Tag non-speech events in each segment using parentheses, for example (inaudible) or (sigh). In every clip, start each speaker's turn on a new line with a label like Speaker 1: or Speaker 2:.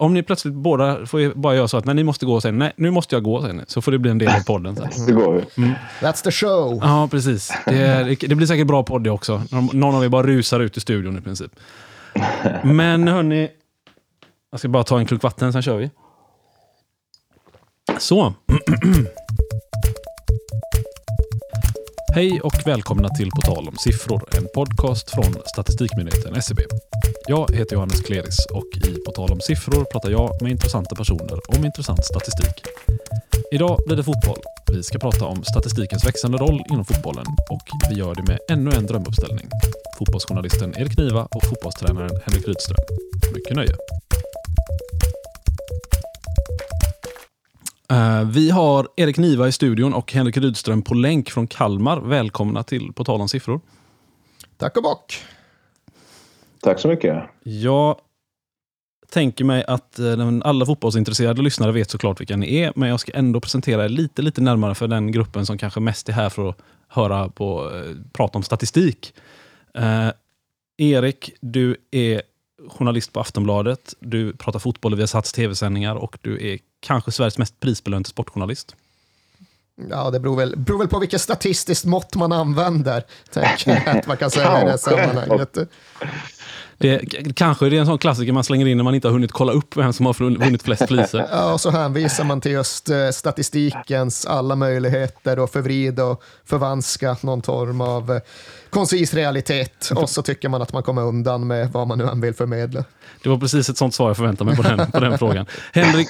Speaker 1: om ni plötsligt båda får bara göra så att när ni måste gå och säga nej, nu måste jag gå, sen, så får det bli en del av podden. Sen. (laughs)
Speaker 2: Det går ju.
Speaker 1: Mm.
Speaker 3: That's the show.
Speaker 1: Ja, precis. Det, är, det blir säkert bra podd det också. Någon av er bara rusar ut i studion i princip. Men hörni, jag ska bara ta en klunk vatten, sen kör vi. Så. (clears throat) Hej och välkomna till På tal om siffror, en podcast från Statistikmyndigheten SCB. Jag heter Johannes Kleris och i På tal om siffror pratar jag med intressanta personer om intressant statistik. Idag blir det fotboll. Vi ska prata om statistikens växande roll inom fotbollen och vi gör det med ännu en drömuppställning. Fotbollsjournalisten Erik Niva och fotbollstränaren Henrik Rydström. Mycket nöje. Vi har Erik Niva i studion och Henrik Rydström på länk från Kalmar. Välkomna till På tal om siffror.
Speaker 3: Tack och bock.
Speaker 2: Tack så mycket.
Speaker 1: Jag tänker mig att uh, alla fotbollsintresserade lyssnare vet såklart vilka ni är, men jag ska ändå presentera er lite, lite närmare för den gruppen som kanske mest är här för att höra på, uh, prata om statistik. Erik, du är journalist på Aftonbladet, du pratar fotboll via Sats tv-sändningar och du är kanske Sveriges mest prisbelönte sportjournalist.
Speaker 3: Ja, det beror väl, beror väl på vilket statistiskt mått man använder, tänker jag att man kan säga i det här sammanhanget.
Speaker 1: Det, kanske är det en sån klassiker man slänger in när man inte har hunnit kolla upp vem som har vunnit flest priser. (laughs)
Speaker 3: Ja, och så hänvisar man till just eh, statistikens alla möjligheter att förvrida och förvanska någon form av eh, koncis realitet. Och så tycker man att man kommer undan med vad man nu än vill förmedla.
Speaker 1: Det var precis ett sånt svar jag förväntade mig på den, på den frågan. Henrik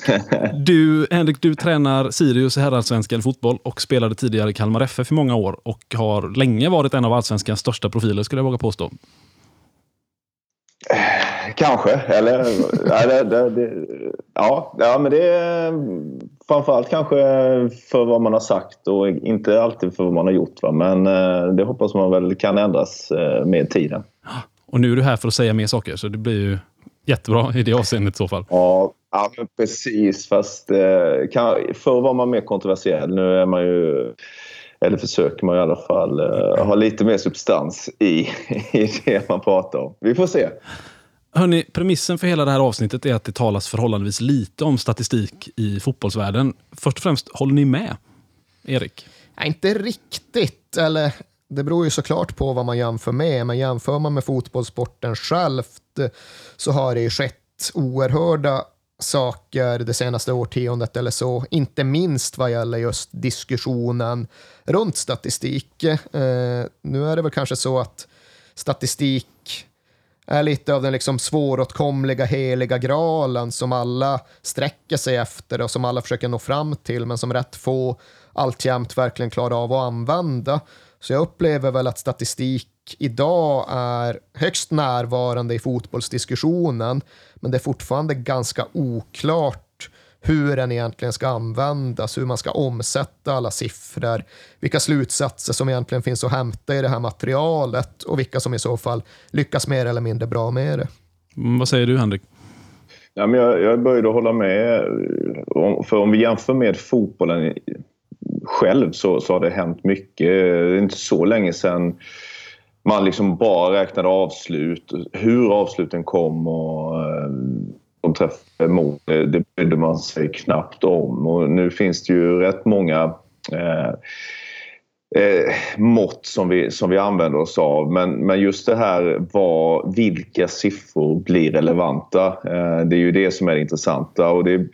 Speaker 1: du, Henrik, du tränar Sirius i herrallsvenskan fotboll och spelade tidigare i Kalmar FF i många år och har länge varit en av allsvenskans största profiler, skulle jag våga påstå.
Speaker 2: Kanske, eller ja, det, det, det, ja, ja, men det är framförallt kanske för vad man har sagt och inte alltid för vad man har gjort. Va? Men eh, det hoppas man väl kan ändras eh, med tiden.
Speaker 1: Och nu är du här för att säga mer saker, så det blir ju jättebra i det avseendet i så fall.
Speaker 2: Ja, ja precis. Fast eh, kan, förr var man mer kontroversiell. Nu är man ju eller försöker man i alla fall uh, ha lite mer substans i, i det man pratar om. Vi får se.
Speaker 1: Hörrni, premissen för hela det här avsnittet är att det talas förhållandevis lite om statistik i fotbollsvärlden. Först och främst, håller ni med? Erik?
Speaker 3: Ja, inte riktigt. Eller, det beror ju såklart på vad man jämför med, men jämför man med fotbollssporten självt så har det ju skett oerhörda saker det senaste årtiondet eller så, inte minst vad gäller just diskussionen runt statistik. Eh, nu är det väl kanske så att statistik är lite av den liksom svåråtkomliga heliga graalen som alla sträcker sig efter och som alla försöker nå fram till, men som rätt få alltjämt verkligen klarar av att använda. Så jag upplever väl att statistik idag är högst närvarande i fotbollsdiskussionen, men det är fortfarande ganska oklart hur den egentligen ska användas, hur man ska omsätta alla siffror, vilka slutsatser som egentligen finns att hämta i det här materialet och vilka som i så fall lyckas mer eller mindre bra med det.
Speaker 1: Mm, vad säger du, Henrik?
Speaker 2: Ja, men jag, jag började hålla med. För om vi jämför med fotbollen själv så, så har det hänt mycket. Det är inte så länge sedan man liksom bara räknade avslut, hur avsluten kom och eh, de träffade mål. Det brydde man sig knappt om. Och nu finns det ju rätt många eh, eh, mått som vi, som vi använder oss av. Men, men just det här var, vilka siffror blir relevanta. Eh, det är ju det som är det intressanta. Och det,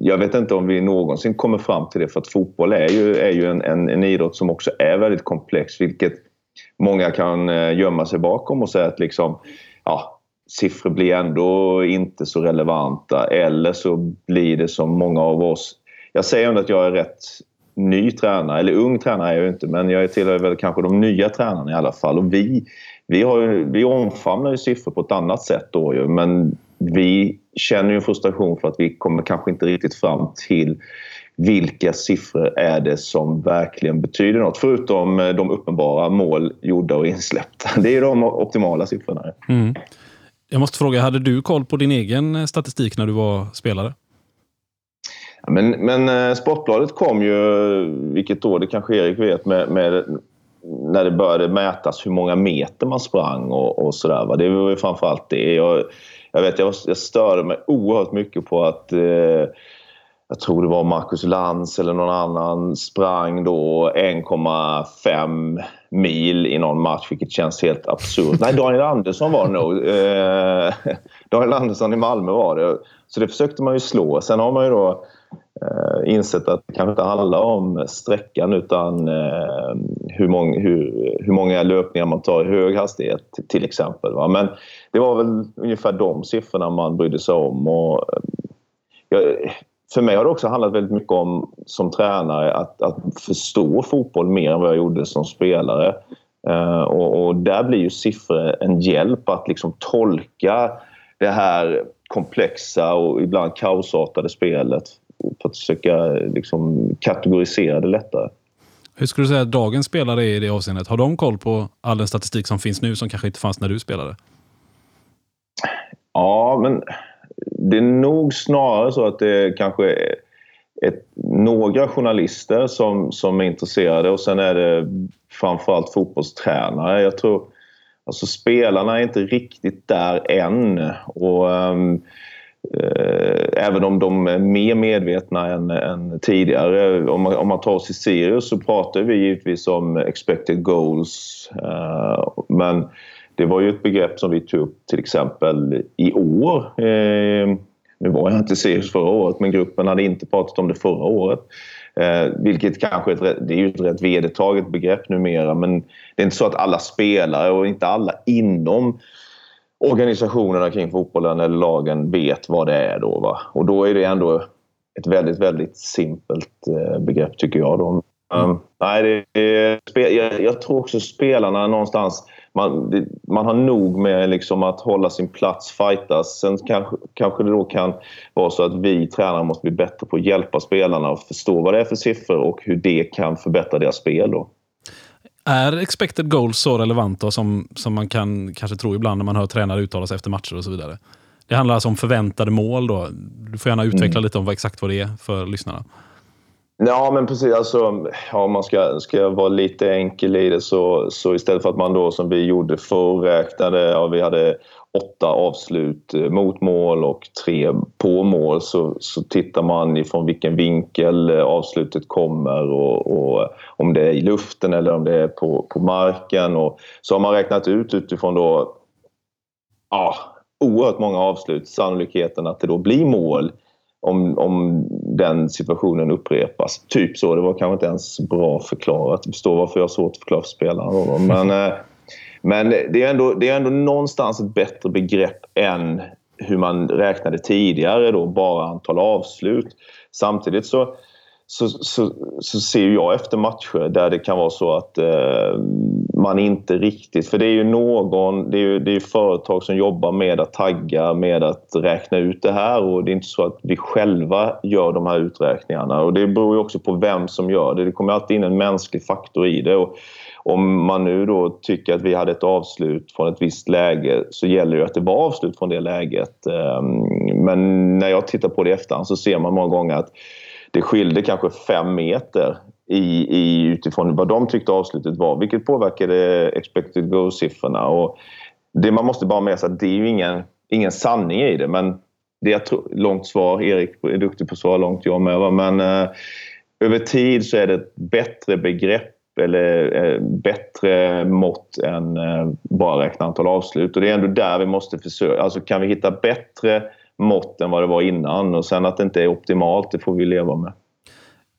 Speaker 2: jag vet inte om vi någonsin kommer fram till det för att fotboll är ju, är ju en, en, en idrott som också är väldigt komplex vilket många kan eh, gömma sig bakom och säga att liksom, ja, siffror blir ändå inte så relevanta eller så blir det som många av oss... Jag säger ändå att jag är rätt ny tränare, eller ung tränare är jag inte men jag tillhör väl kanske de nya tränarna i alla fall. Och vi, vi, har, vi omfamnar ju siffror på ett annat sätt då ju men vi känner ju en frustration för att vi kommer kanske inte riktigt fram till vilka siffror är det som verkligen betyder något? Förutom eh, de uppenbara mål gjorda och insläppta. (laughs) Det är de optimala siffrorna.
Speaker 1: Mm. Jag måste fråga, hade du koll på din egen eh, statistik när du var spelare?
Speaker 2: Men, men eh, Sportbladet kom ju, vilket år det kanske Erik vet, med, med när det började mätas hur många meter man sprang och, och sådär. Det var ju framförallt det. Jag, Jag vet, jag, jag störde mig oerhört mycket på att eh, jag tror det var Marcus Lantz eller någon annan sprang då 1,5 mil i någon match, vilket känns helt absurt. Nej, Daniel Andersson var det nog. (laughs) Eh, (laughs) Daniel Andersson i Malmö var det. Så det försökte man ju slå. Sen har man ju då eh, insett att det kanske inte handlar om sträckan utan eh, hur, många, hur, hur många löpningar man tar i hög hastighet till exempel. Va? Men det var väl ungefär de siffrorna man brydde sig om. Och, eh, ja, för mig har det också handlat väldigt mycket om som tränare att, att förstå fotboll mer än vad jag gjorde som spelare. Eh, och, och, där blir ju siffror en hjälp att liksom tolka det här komplexa och ibland kaosartade spelet för att försöka liksom kategorisera det lättare.
Speaker 1: Hur skulle du säga att dagens spelare är i det avseendet? Har de koll på all den statistik som finns nu som kanske inte fanns när du spelade?
Speaker 2: Ja, men det är nog snarare så att det kanske är ett, några journalister som, som är intresserade och sen är det framförallt fotbollstränare. Jag tror alltså spelarna är inte riktigt där än. Och, um, Eh, även om de är mer medvetna än, än tidigare. Om man, om man tar oss i Sirius så pratar vi givetvis om expected goals. Uh, men det var ju ett begrepp som vi tog upp till exempel i år. Eh, nu var jag inte Sirius förra året, men gruppen hade inte pratat om det förra året. Eh, vilket kanske är ett, det är ju ett rätt vedertaget begrepp numera, men det är inte så att alla spelare och inte alla inom organisationerna kring fotbollen eller lagen vet vad det är då. Va? Och då är det ändå ett väldigt, väldigt simpelt eh, begrepp tycker jag. Då. Um, nej, det, jag, jag tror också spelarna någonstans man, man har nog med liksom att hålla sin plats, fightas. Sen kanske, kanske det då kan vara så att vi tränare måste bli bättre på att hjälpa spelarna och förstå vad det är för siffror och hur det kan förbättra deras spel. Då.
Speaker 1: Är expected goals så relevant då, som, som man kan kanske tro ibland när man hör tränare uttala sig efter matcher och så vidare? Det handlar alltså om förväntade mål. Då. Du får gärna utveckla mm. lite om vad, exakt vad det är för lyssnarna.
Speaker 2: Ja, men precis. Alltså, ja, om man ska, ska vara lite enkel i det så, så istället för att man då som vi gjorde förr räknade, ja, vi hade åtta avslut eh, mot mål och tre på mål så, så tittar man ifrån vilken vinkel eh, avslutet kommer och, och, eh, om det är i luften eller om det är på, på marken. Och så har man räknat ut utifrån då ja, oerhört många avslut sannolikheten att det då blir mål om, om den situationen upprepas. Typ så. Det var kanske inte ens bra förklarat. Jag förstår varför jag har svårt att förklara för spelarna. Men, eh, men det, är ändå, det är ändå någonstans ett bättre begrepp än hur man räknade tidigare, då, bara antal avslut. Samtidigt så så, så, så ser jag efter matcher där det kan vara så att eh, man inte riktigt... För det är ju någon, det är ju det är företag som jobbar med att tagga, med att räkna ut det här och det är inte så att vi själva gör de här uträkningarna. Och det beror ju också på vem som gör det. Det kommer alltid in en mänsklig faktor i det. Och om man nu då tycker att vi hade ett avslut från ett visst läge så gäller det att det var avslut från det läget. Ehm, men när jag tittar på det i efterhand så ser man många gånger att det skilde kanske fem meter i, i, utifrån vad de tyckte avslutet var, vilket påverkade expected goal-siffrorna. Och det man måste bara med sig att det är ju ingen, ingen sanning i det, men det är ett långt svar. Erik är duktig på att svara långt, jag med. Men eh, över tid så är det ett bättre begrepp eller eh, bättre mått än eh, bara räkna antal avslut. Och det är ändå där vi måste försöka. Alltså kan vi hitta bättre mått än vad det var innan. Och sen att det inte är optimalt, det får vi leva med.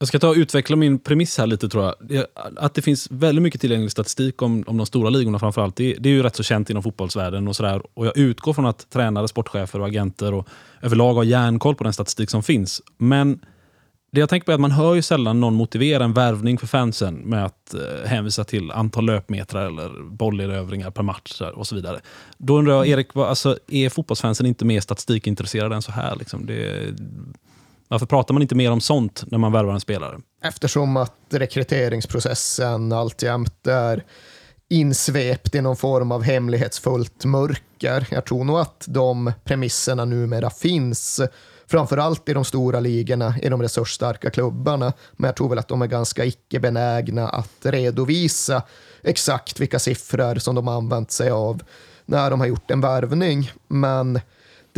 Speaker 1: Jag ska ta och utveckla min premiss här lite tror jag. Att det finns väldigt mycket tillgänglig statistik om, om de stora ligorna framförallt. Det, det är ju rätt så känt inom fotbollsvärlden och sådär. Och jag utgår från att tränare, sportchefer och agenter och överlag har järnkoll på den statistik som finns. Men det jag tänker på är att man hör ju sällan någon motivera en värvning för fansen med att eh, hänvisa till antal löpmetrar eller bollerövringar per match och så vidare. Då undrar jag, Erik, vad, alltså, är fotbollsfansen inte mer statistikintresserade än så här? Liksom? Det, varför pratar man inte mer om sånt när man värvar en spelare?
Speaker 3: Eftersom att rekryteringsprocessen alltjämt är insvept i någon form av hemlighetsfullt mörker. Jag tror nog att de premisserna numera finns framförallt i de stora ligorna, i de resursstarka klubbarna. Men jag tror väl att de är ganska icke-benägna att redovisa exakt vilka siffror som de använt sig av när de har gjort en värvning. Men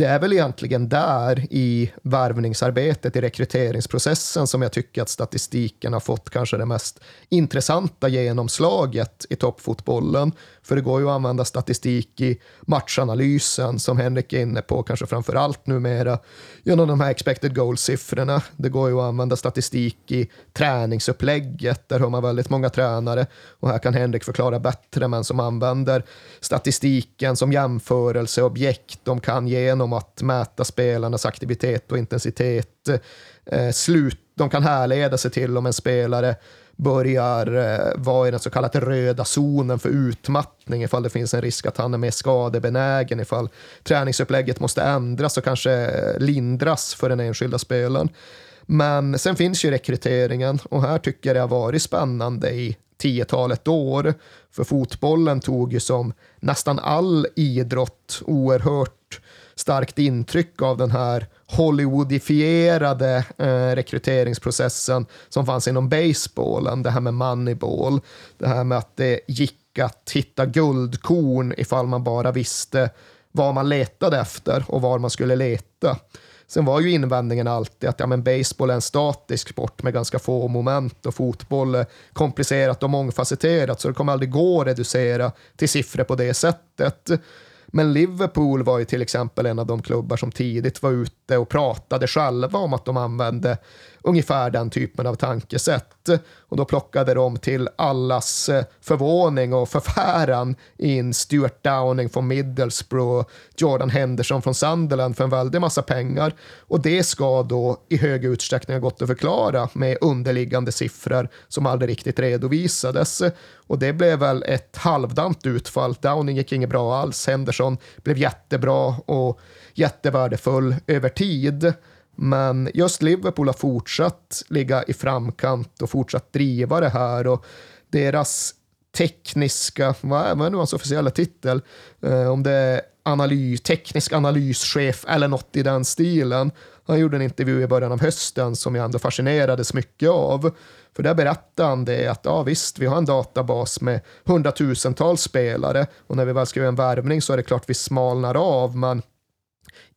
Speaker 3: det är väl egentligen där i värvningsarbetet, i rekryteringsprocessen som jag tycker att statistiken har fått kanske det mest intressanta genomslaget i toppfotbollen. För det går ju att använda statistik i matchanalysen som Henrik är inne på, kanske framför allt numera genom de här expected goal-siffrorna. Det går ju att använda statistik i träningsupplägget, där har man väldigt många tränare och här kan Henrik förklara bättre, men som använder statistiken som jämförelseobjekt. De kan genom att mäta spelarnas aktivitet och intensitet eh, slut, de kan härleda sig till om en spelare börjar eh, vara i den så kallade röda zonen för utmattning ifall det finns en risk att han är mer skadebenägen, ifall träningsupplägget måste ändras och kanske eh, lindras för den enskilda spelaren. Men sen finns ju rekryteringen och här tycker jag det har varit spännande i tiotalet år. För fotbollen tog ju som nästan all idrott oerhört starkt intryck av den här Hollywoodifierade eh, rekryteringsprocessen som fanns inom baseballen, det här med moneyball, det här med att det gick att hitta guldkorn ifall man bara visste vad man letade efter och var man skulle leta. Sen var ju invändningen alltid att ja, men baseball är en statisk sport med ganska få moment och fotboll är komplicerat och mångfacetterat så det kommer aldrig gå att reducera till siffror på det sättet. Men Liverpool var ju till exempel en av de klubbar som tidigt var ute och pratade själva om att de använde ungefär den typen av tankesätt. Och då plockade de till allas eh, förvåning och förfäran in Stuart Downing från Middlesbrough, Jordan Henderson från Sunderland för en väldig massa pengar. Och det ska då i hög utsträckning ha gått att förklara med underliggande siffror som aldrig riktigt redovisades. Och det blev väl ett halvdant utfall. Downing gick inget bra alls. Henderson blev jättebra och jättevärdefull över tid. Men just Liverpool har fortsatt ligga i framkant och fortsatt driva det här och deras tekniska, vad är, vad är nu hans officiella titel? Eh, om det är analys, teknisk analyschef eller något i den stilen. Han gjorde en intervju i början av hösten som jag ändå fascinerades mycket av. För där berättade han det att ja visst, vi har en databas med hundratusentals spelare och när vi väl ska göra en värvning så är det klart vi smalnar av, men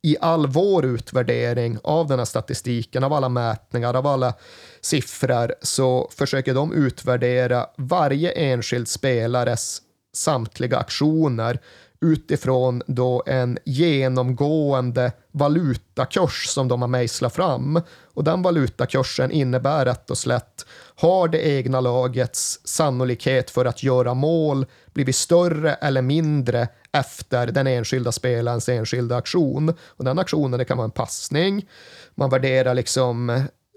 Speaker 3: i all vår utvärdering av den här statistiken, av alla mätningar, av alla siffror, så försöker de utvärdera varje enskild spelares samtliga aktioner utifrån då en genomgående valutakurs som de har mejslat fram. Och den valutakursen innebär rätt och slätt har det egna lagets sannolikhet för att göra mål blivit större eller mindre efter den enskilda spelarens enskilda aktion. Och den aktionen det kan vara en passning, man värderar liksom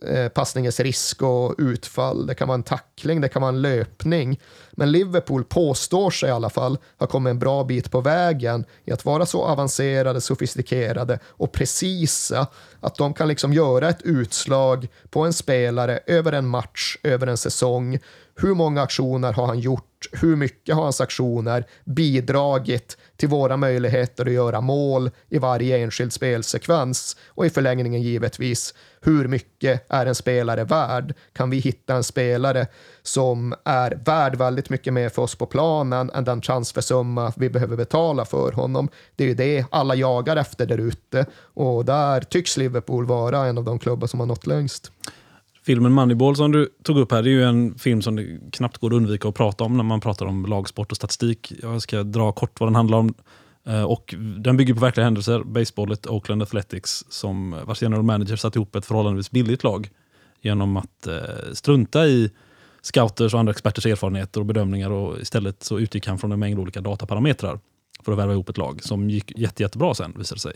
Speaker 3: eh, passningens risk och utfall. Det kan vara en tackling, det kan vara en löpning. Men Liverpool påstår sig i alla fall ha kommit en bra bit på vägen i att vara så avancerade, sofistikerade och precisa att de kan liksom göra ett utslag på en spelare över en match, över en säsong. Hur många aktioner har han gjort? Hur mycket har hans aktioner bidragit till våra möjligheter att göra mål i varje enskild spelsekvens? Och i förlängningen givetvis, hur mycket är en spelare värd? Kan vi hitta en spelare som är värd väldigt mycket mer för oss på planen än den transfersumma vi behöver betala för honom? Det är ju det alla jagar efter där ute och där tycks Liverpool vara en av de klubbar som har nått längst.
Speaker 1: Filmen Moneyball som du tog upp här, det är ju en film som det knappt går att undvika att prata om när man pratar om lagsport och statistik. Jag ska dra kort vad den handlar om. Eh, och den bygger på verkliga händelser. Baseballet Oakland Athletics, som vars general manager satte ihop ett förhållandevis billigt lag genom att eh, strunta i scouters och andra experters erfarenheter och bedömningar och istället så utgick han från en mängd olika dataparametrar för att värva ihop ett lag som gick jätte, jättebra sen visade sig.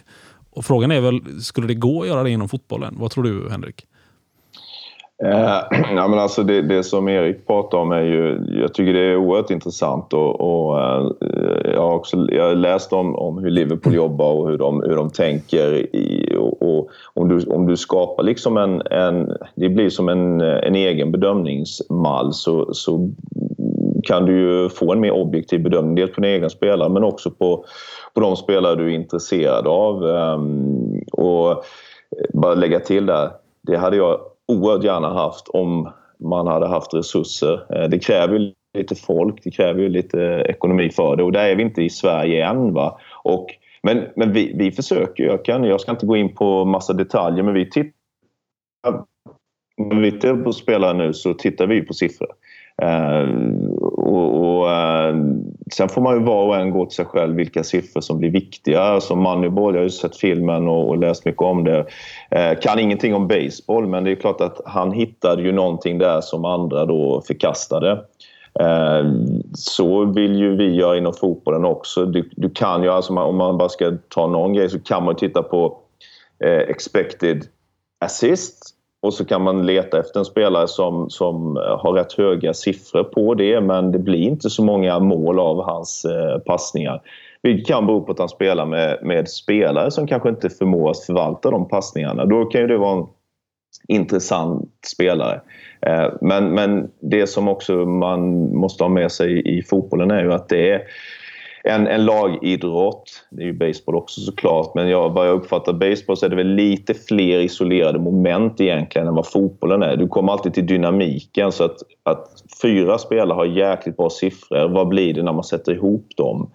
Speaker 1: Och frågan är väl, skulle det gå att göra det inom fotbollen? Vad tror du Henrik?
Speaker 2: Eh, (clears throat) ja, men alltså det, det, som Erik pratar om är ju, jag tycker det är oerhört intressant och, och eh, jag har också jag har läst om, om hur Liverpool jobbar och hur de, hur de tänker. I, och, och, om, du, om du skapar liksom en, en det blir som en, en egen bedömningsmall så, så kan du ju få en mer objektiv bedömning. Dels på dina egna spelare men också på, på de spelare du är intresserad av. Ehm, och bara lägga till där, det hade jag oerhört gärna haft om man hade haft resurser. Eh, det kräver ju lite folk, det kräver ju lite eh, ekonomi för det och där är vi inte i Sverige än. Va? Och Men, men vi, vi försöker. Jag, kan, jag ska inte gå in på massa detaljer, men vi tittar... När vi tittar på spelare nu så tittar vi på siffror. Eh, och, och eh, sen får man ju var och en gå till sig själv vilka siffror som blir viktiga. Som Moneyball, jag har ju sett filmen och, och läst mycket om det. Uh, kan ingenting om baseball men det är klart att han hittade ju någonting där som andra då förkastade. Så vill ju vi göra inom fotbollen också. Du, du kan ju, alltså om man bara ska ta någon grej så kan man titta på expected assist och så kan man leta efter en spelare som, som eh, har rätt höga siffror på det men det blir inte så många mål av hans eh, passningar. Vilket kan bero på att han spelar med, med spelare som kanske inte förmår att förvalta de passningarna. Då kan ju det vara en intressant spelare. Eh, men, men det som också man måste ha med sig i fotbollen är ju att det är en, en lagidrott. Det är ju baseball också såklart, men jag, vad jag uppfattar baseball så är det väl lite fler isolerade moment egentligen än vad fotbollen är. Du kommer alltid till dynamiken så att, att fyra spelare har jäkligt bra siffror. Vad blir det när man sätter ihop dem?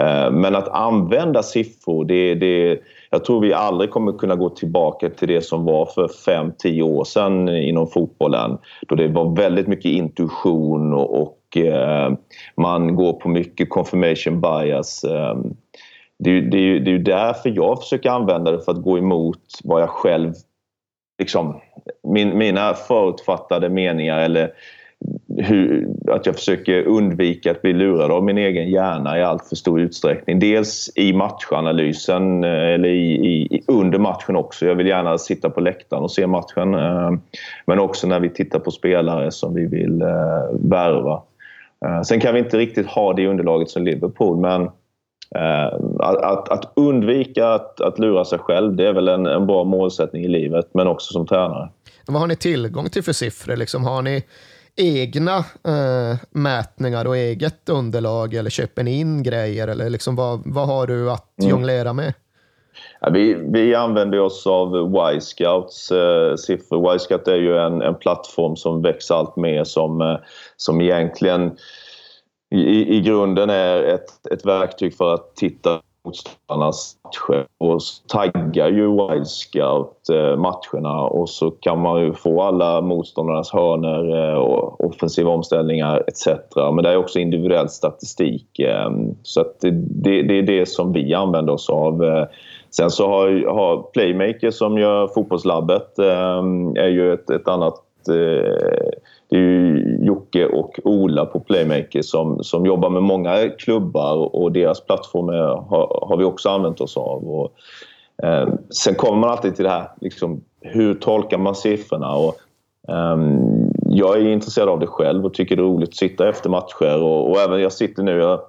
Speaker 2: Eh, men att använda siffror, det, det, jag tror vi aldrig kommer kunna gå tillbaka till det som var för 5-10 år sedan inom fotbollen. Då det var väldigt mycket intuition och, och Eh, man går på mycket confirmation bias. Eh, det, det är ju därför jag försöker använda det för att gå emot vad jag själv... Liksom, min, mina förutfattade meningar eller hur, att jag försöker undvika att bli lurad av min egen hjärna i allt för stor utsträckning. Dels i matchanalysen, eh, eller i, i, under matchen också. Jag vill gärna sitta på läktaren och se matchen. Men också när vi tittar på spelare som vi vill värva. Sen kan vi inte riktigt ha det underlaget som Liverpool, men att, att, att undvika att, att lura sig själv, det är väl en, en bra målsättning i livet, men också som tränare.
Speaker 3: Vad har ni tillgång till för siffror? Liksom, har ni egna eh, mätningar och eget underlag eller köper ni in grejer? Eller liksom vad, vad har du att mm. jonglera med?
Speaker 2: Ja, vi, vi använder oss av Y-scouts eh, siffror. Y-scout är ju en, en plattform som växer allt mer som, eh, som egentligen i, i grunden är ett, ett verktyg för att titta motståndarnas matcher och taggar ju Wildscout eh, matcherna och så kan man ju få alla motståndarnas hörnor eh, och offensiva omställningar etc. Men det är också individuell statistik. Eh, så att det, det är det som vi använder oss av. Sen så har, har Playmaker som gör Fotbollslabbet ehm, är ju ett, ett annat eh, det är ju Jocke och Ola på Playmaker som, som jobbar med många klubbar och deras plattformar har, har vi också använt oss av. Och, eh, sen kommer man alltid till det här, liksom, hur tolkar man siffrorna? Och, eh, jag är intresserad av det själv och tycker det är roligt att sitta efter matcher och, och även jag sitter nu, jag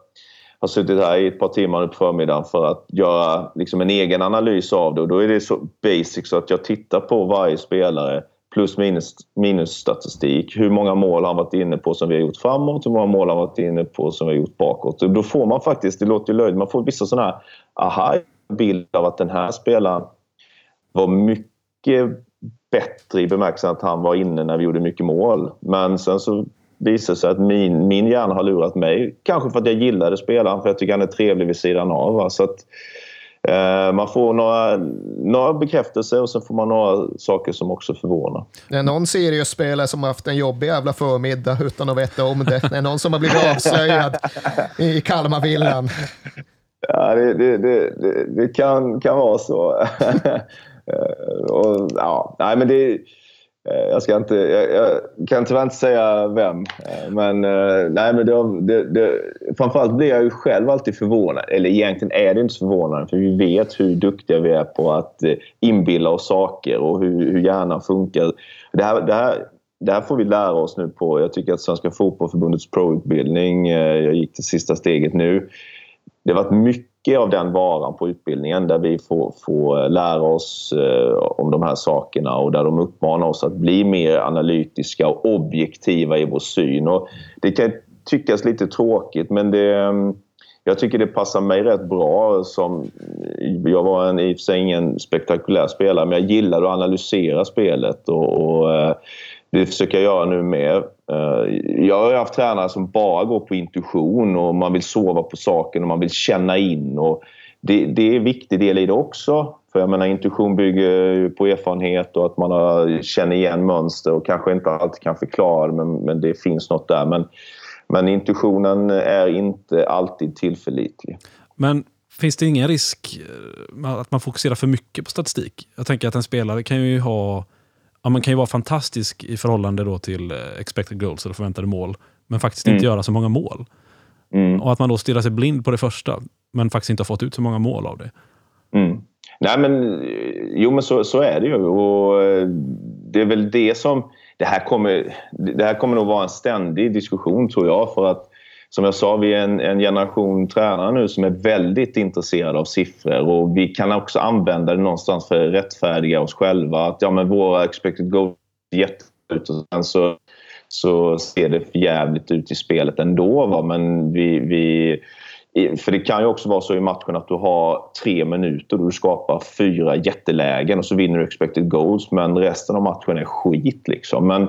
Speaker 2: har suttit här i ett par timmar nu på förmiddagen för att göra liksom, en egen analys av det och då är det så basic så att jag tittar på varje spelare plus minus, minus statistik. Hur många mål har han varit inne på som vi har gjort framåt? Hur många mål har han varit inne på som vi har gjort bakåt? Och då får man faktiskt, det låter ju löjligt, man får vissa sådana här aha-bild av att den här spelaren var mycket bättre i bemärkelsen att han var inne när vi gjorde mycket mål. Men sen så visar sig att min, min hjärna har lurat mig. Kanske för att jag gillade spelaren, för jag tycker han är trevlig vid sidan av. Va? Så att, Eh, man får några, några bekräftelser och sen får man några saker som också förvånar.
Speaker 3: Det är någon Sirius-spelare som har haft en jobbig jävla förmiddag utan att veta om det. Det är någon som har blivit avslöjad i Kalmarvillan.
Speaker 2: Ja, det, det, det, det, kan, kan vara så. (laughs) Eh, och, ja, nej, men det Eh, jag, ska inte, jag, jag, kan tyvärr inte säga vem. Eh, men, eh, nej, men det, det, det, framförallt blir jag ju själv alltid förvånad. Eller egentligen är det inte så förvånande för vi vet hur duktiga vi är på att inbilla oss saker och hur, hur hjärnan funkar. Det här, det, här, det här får vi lära oss nu på, jag tycker att Svenska Fotbollförbundets pro-utbildning, jag gick till sista steget nu. Det har varit mycket mycket av den varan på utbildningen där vi får, får lära oss eh, om de här sakerna och där de uppmanar oss att bli mer analytiska och objektiva i vår syn. Och det kan tyckas lite tråkigt men det, mm, jag tycker det passar mig rätt bra. Som, jag var en, i och för sig ingen spektakulär spelare men jag gillade att analysera spelet och, och eh, det försöker jag göra nu med. Eh, jag har haft tränare som bara går på intuition och man vill sova på saken och man vill känna in. Och det, det är en viktig del i det också. För jag menar, intuition bygger på erfarenhet och att man har, känner igen mönster och kanske inte alltid kan förklara men, men det finns något där. Men, men intuitionen är inte alltid tillförlitlig.
Speaker 1: Men finns det ingen risk eh, att man fokuserar för mycket på statistik? Jag tänker att en spelare kan ju ha ja, man kan ju vara fantastisk i förhållande då till eh, expected goals eller förväntade mål, men faktiskt inte mm. göra så många mål. Mm. Och att man då stirrar sig blind på det första, men faktiskt inte har fått ut så många mål av det.
Speaker 2: Mm. Nej men, jo men så, så är det ju. Och eh, det är väl det som... Det här, kommer, det här kommer nog vara en ständig diskussion tror jag. För att som jag sa, vi är en, en generation tränare nu som är väldigt intresserade av siffror och vi kan också använda det någonstans för att rättfärdiga oss själva. Att ja, men våra expected goals är jätteut och sen så, så ser det för jävligt ut i spelet ändå. Va? Men vi, vi för det kan ju också vara så i matchen att du har tre minuter och du skapar fyra jättelägen och så vinner du expected goals men resten av matchen är skit. Liksom. Men,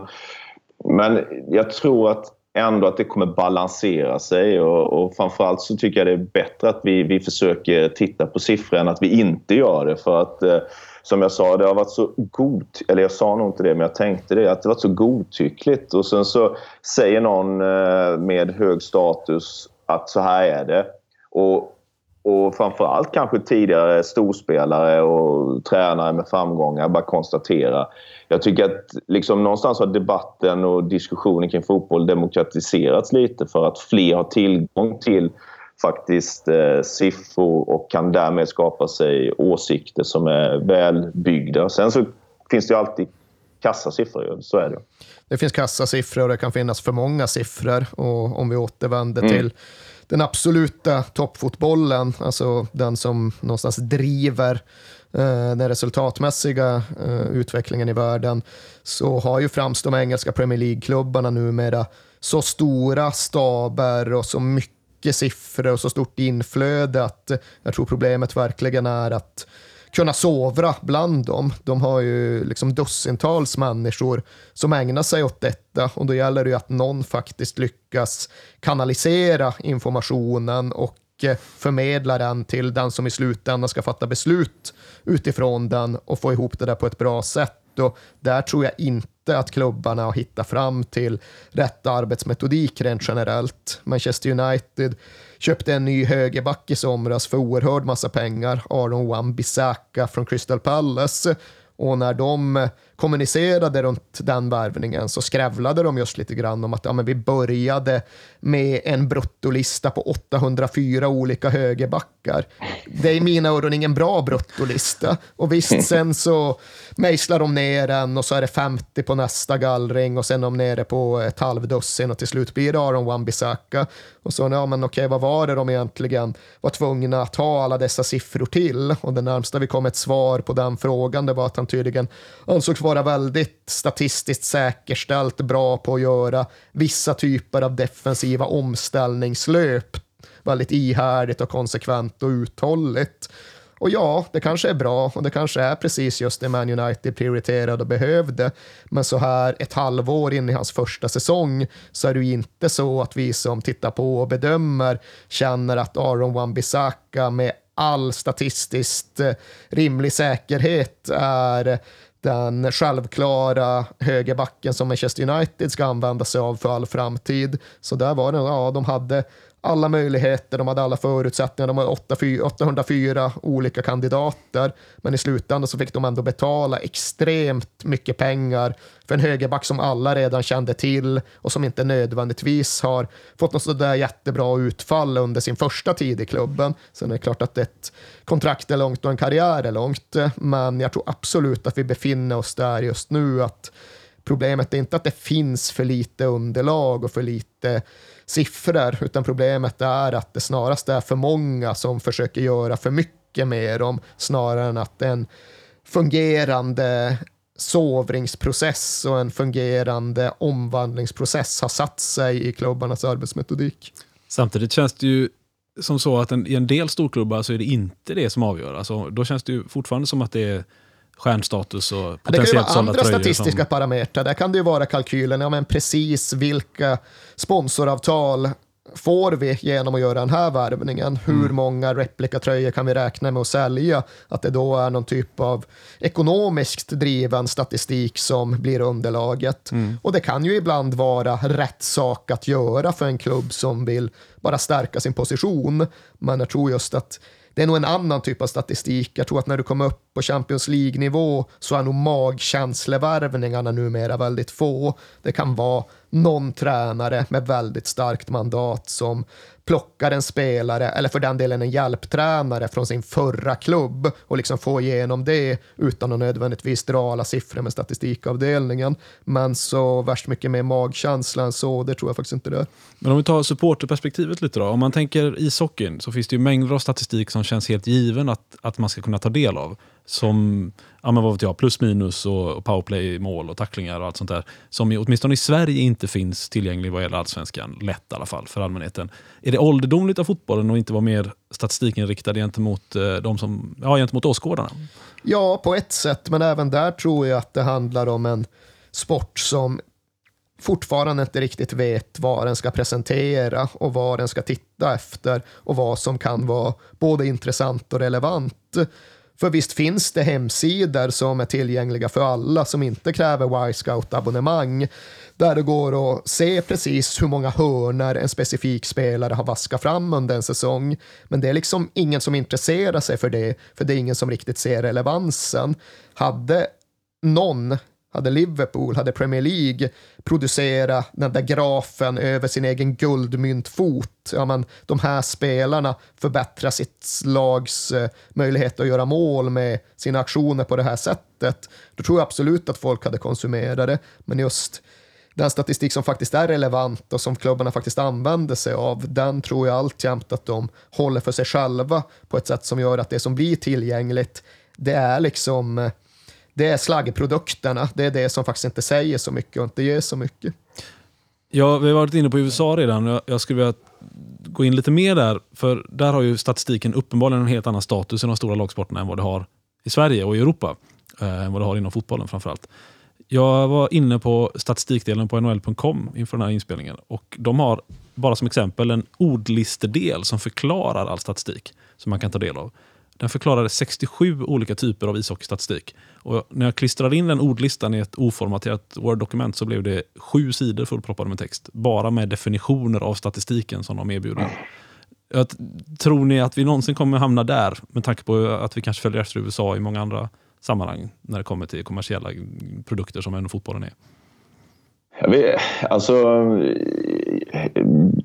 Speaker 2: men jag tror att ändå att det kommer balansera sig och, och framförallt så tycker jag det är bättre att vi, vi försöker titta på siffror än att vi inte gör det. För att eh, som jag sa, det har varit så god... Eller jag sa nog inte det, men jag tänkte det. Att det har varit så godtyckligt. Och sen så säger någon eh, med hög status att så här är det. Och, och framförallt kanske tidigare storspelare och tränare med framgångar bara konstatera. Jag tycker att liksom någonstans har debatten och diskussionen kring fotboll demokratiserats lite för att fler har tillgång till faktiskt eh, siffror och kan därmed skapa sig åsikter som är välbyggda. Sen så finns det ju alltid kassasiffror, så är det.
Speaker 3: Det finns kassasiffror och det kan finnas för många siffror. Och om vi återvänder mm. till den absoluta toppfotbollen, alltså den som någonstans driver eh, den resultatmässiga eh, utvecklingen i världen, så har ju främst de engelska Premier League-klubbarna numera så stora staber och så mycket siffror och så stort inflöde att jag tror problemet verkligen är att kunna sovra bland dem. De har ju liksom dussintals människor som ägnar sig åt detta och då gäller det ju att någon faktiskt lyckas kanalisera informationen och eh, förmedla den till den som i slutändan ska fatta beslut utifrån den och få ihop det där på ett bra sätt. Och där tror jag inte att klubbarna har hittat fram till rätt arbetsmetodik rent generellt. Manchester United köpte en ny högerback i somras för oerhörd massa pengar, Aron Wan-Bissaka från Crystal Palace. Och när de kommunicerade runt den värvningen så skrävlade de just lite grann om att ja, men vi började med en bruttolista på 804 olika högerbackar. Det är i mina öron ingen bra bruttolista. Och visst, (laughs) sen så mejslar de ner den och så är det 50 på nästa gallring och sen är de nere på ett halvdussin och till slut blir det Aron Wan-Bissaka. Och så, ja men okej, vad var det de egentligen var tvungna att ha alla dessa siffror till? Och det närmsta vi kom ett svar på den frågan, det var att han tydligen ansågs vara väldigt statistiskt säkerställt bra på att göra vissa typer av defensiva omställningslöp väldigt ihärdigt och konsekvent och uthålligt. Och ja, det kanske är bra och det kanske är precis just det Man United prioriterade och behövde. Men så här ett halvår in i hans första säsong så är det ju inte så att vi som tittar på och bedömer känner att Aron Wan-Bissaka med all statistiskt eh, rimlig säkerhet är den självklara högerbacken som Manchester United ska använda sig av för all framtid. Så där var det, ja, de hade alla möjligheter, de hade alla förutsättningar, de hade 804 olika kandidater, men i slutändan så fick de ändå betala extremt mycket pengar för en högerback som alla redan kände till och som inte nödvändigtvis har fått något sådär jättebra utfall under sin första tid i klubben. Sen är det klart att ett kontrakt är långt och en karriär är långt, men jag tror absolut att vi befinner oss där just nu, att problemet är inte att det finns för lite underlag och för lite siffror, utan problemet är att det snarast är för många som försöker göra för mycket med dem, snarare än att en fungerande sovringsprocess och en fungerande omvandlingsprocess har satt sig i klubbarnas arbetsmetodik.
Speaker 1: Samtidigt känns det ju som så att en, i en del storklubbar så är det inte det som avgör. Alltså, då känns det ju fortfarande som att det är stjärnstatus och potentiellt
Speaker 3: tröjor. Det kan ju vara andra statistiska som... parametrar. Där kan det ju vara kalkylen, ja men precis vilka sponsoravtal får vi genom att göra den här värvningen? Hur mm. många replikatröjor kan vi räkna med att sälja? Att det då är någon typ av ekonomiskt driven statistik som blir underlaget. Mm. Och det kan ju ibland vara rätt sak att göra för en klubb som vill bara stärka sin position. Men jag tror just att det är nog en annan typ av statistik. Jag tror att när du kommer upp på Champions League-nivå så är nog magkänslevärvningarna numera väldigt få. Det kan vara någon tränare med väldigt starkt mandat som plockar en spelare, eller för den delen en hjälptränare från sin förra klubb och liksom få igenom det utan att nödvändigtvis dra alla siffror med statistikavdelningen. Men så värst mycket mer magkänsla än så, det tror jag faktiskt inte det är.
Speaker 1: Men om vi tar supporterperspektivet lite då. Om man tänker ishockeyn så finns det ju mängder av statistik som känns helt given att, att man ska kunna ta del av som ja, men vad vet jag, plus minus och, powerplay, mål och tacklingar och allt sånt där. Som åtminstone i Sverige inte finns tillgänglig vad gäller allsvenskan. Lätt i alla fall för allmänheten. Är det ålderdomligt av fotbollen att inte vara mer statistikinriktad gentemot, eh, de som, ja, gentemot åskådarna?
Speaker 3: Ja, på ett sätt, men även där tror jag att det handlar om en sport som fortfarande inte riktigt vet vad den ska presentera och vad den ska titta efter och vad som kan vara både intressant och relevant. För visst finns det hemsidor som är tillgängliga för alla som inte kräver Y-scout-abonnemang där det går att se precis hur många hörner en specifik spelare har vaskat fram under en säsong. Men det är liksom ingen som intresserar sig för det, för det är ingen som riktigt ser relevansen. Hade någon hade Liverpool, hade Premier League producerat den där grafen över sin egen guldmyntfot. Ja, men de här spelarna förbättrar sitt lags eh, möjlighet att göra mål med sina aktioner på det här sättet. Då tror jag absolut att folk hade konsumerat det. Men just den statistik som faktiskt är relevant och som klubbarna faktiskt använder sig av, den tror jag alltjämt att de håller för sig själva på ett sätt som gör att det som blir tillgängligt, det är liksom eh, det är slaggprodukterna. Det är det som faktiskt inte säger så mycket och inte ger så mycket.
Speaker 1: Ja, vi har varit inne på USA redan. Jag skulle vilja gå in lite mer där. För där har ju statistiken uppenbarligen en helt annan status i de stora lagsporterna än vad det har i Sverige och i Europa. Eh, än vad det har inom fotbollen framförallt. Jag var inne på statistikdelen på nhl.com inför den här inspelningen. Och De har, bara som exempel, en ordlistedel som förklarar all statistik som man kan ta del av. Den förklarade 67 olika typer av ishockeystatistik. Och när jag klistrade in den ordlistan i ett oformaterat Word-dokument så blev det sju sidor fullproppade med text. Bara med definitioner av statistiken som de erbjuder. Jag tror ni att vi någonsin kommer hamna där med tanke på att vi kanske följer efter USA i många andra sammanhang när det kommer till kommersiella produkter som ändå fotbollen är?
Speaker 2: Jag vet, alltså,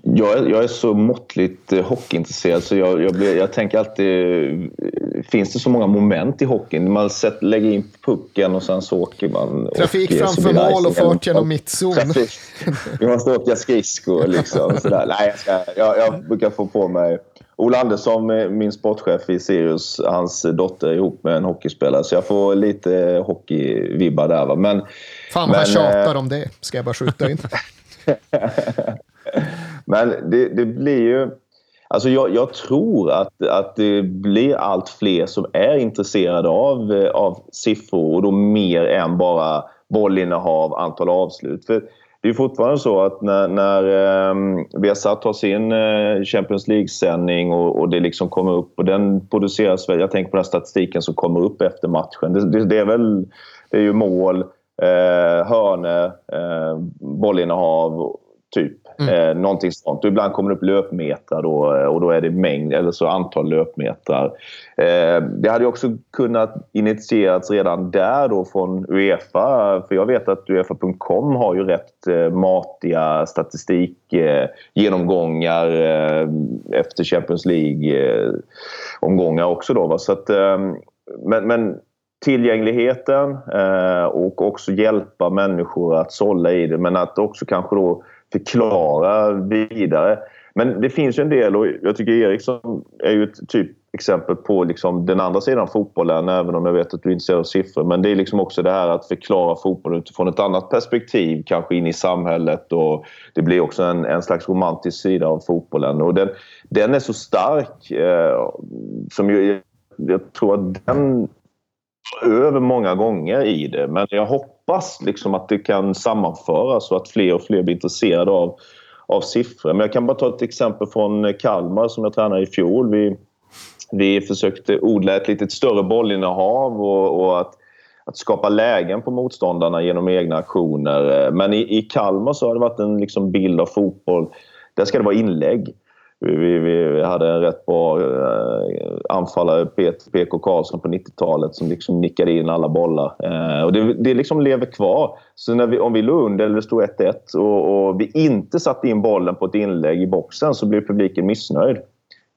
Speaker 2: jag, är, jag är så måttligt eh, hockeyintresserad så jag, jag, blir, jag tänker alltid... Finns det så många moment i hockeyn? Man sätter, lägger in pucken och sen så åker man.
Speaker 3: Trafik framför mål och fart genom mittzon.
Speaker 2: Vi måste åka skridskor liksom. (laughs) Sådär. Nej, jag, ska, jag, jag brukar få på mig... Ola Andersson, min sportchef i Sirius, hans dotter är ihop med en hockeyspelare. Så jag får lite hockeyvibbar där. Va? Men,
Speaker 3: Fan vad jag tjatar om det, ska jag bara skjuta in. (laughs)
Speaker 2: Men det, det, blir ju... Alltså jag, jag, tror att, att det blir allt fler som är intresserade av, eh, av siffror och då mer än bara bollinnehav, antal avslut. För det är fortfarande så att när, när eh, Viasat har sin eh, Champions League-sändning och, och, det liksom kommer upp och den produceras väl, jag tänker på den statistiken som kommer upp efter matchen. Det, det, det är väl det är ju mål, eh, hörne, eh, bollinnehav, typ. Mm. Eh, någonting sånt. Och ibland kommer det upp löpmetrar då, eh, och då är det mängd, eller så antal löpmetrar. Eh, det hade också kunnat initierats redan där då från Uefa. För jag vet att Uefa.com har ju rätt eh, matiga statistikgenomgångar eh, eh, efter Champions League-omgångar eh, också. Då, va? Så att, eh, men, men tillgängligheten eh, och också hjälpa människor att sålla i det men att också kanske då förklara vidare. Men det finns ju en del och jag tycker Eriksson är ju ett typ exempel på liksom den andra sidan av fotbollen även om jag vet att du är intresserad av siffror. Men det är liksom också det här att förklara fotbollen utifrån ett annat perspektiv, kanske in i samhället och det blir också en, en slags romantisk sida av fotbollen. Och den, den är så stark eh, som ju, jag tror att den över många gånger i det. Men jag hoppas liksom att det kan sammanföras och att fler och fler blir intresserade av, av siffror. Men jag kan bara ta ett exempel från Kalmar som jag tränade i fjol. Vi, vi försökte odla ett lite större bollinnehav och, och att, att skapa lägen på motståndarna genom egna aktioner. Men i, i Kalmar så har det varit en liksom bild av fotboll. Där ska det vara inlägg. Vi, vi, vi, hade en rätt bra eh, anfallare, PK Karlsson, på 90-talet som liksom nickade in alla bollar. Eh, och det, det liksom lever kvar. Så när vi, om vi låg under eller det stod 1-1 och, och, vi inte satte in bollen på ett inlägg i boxen så blev publiken missnöjd.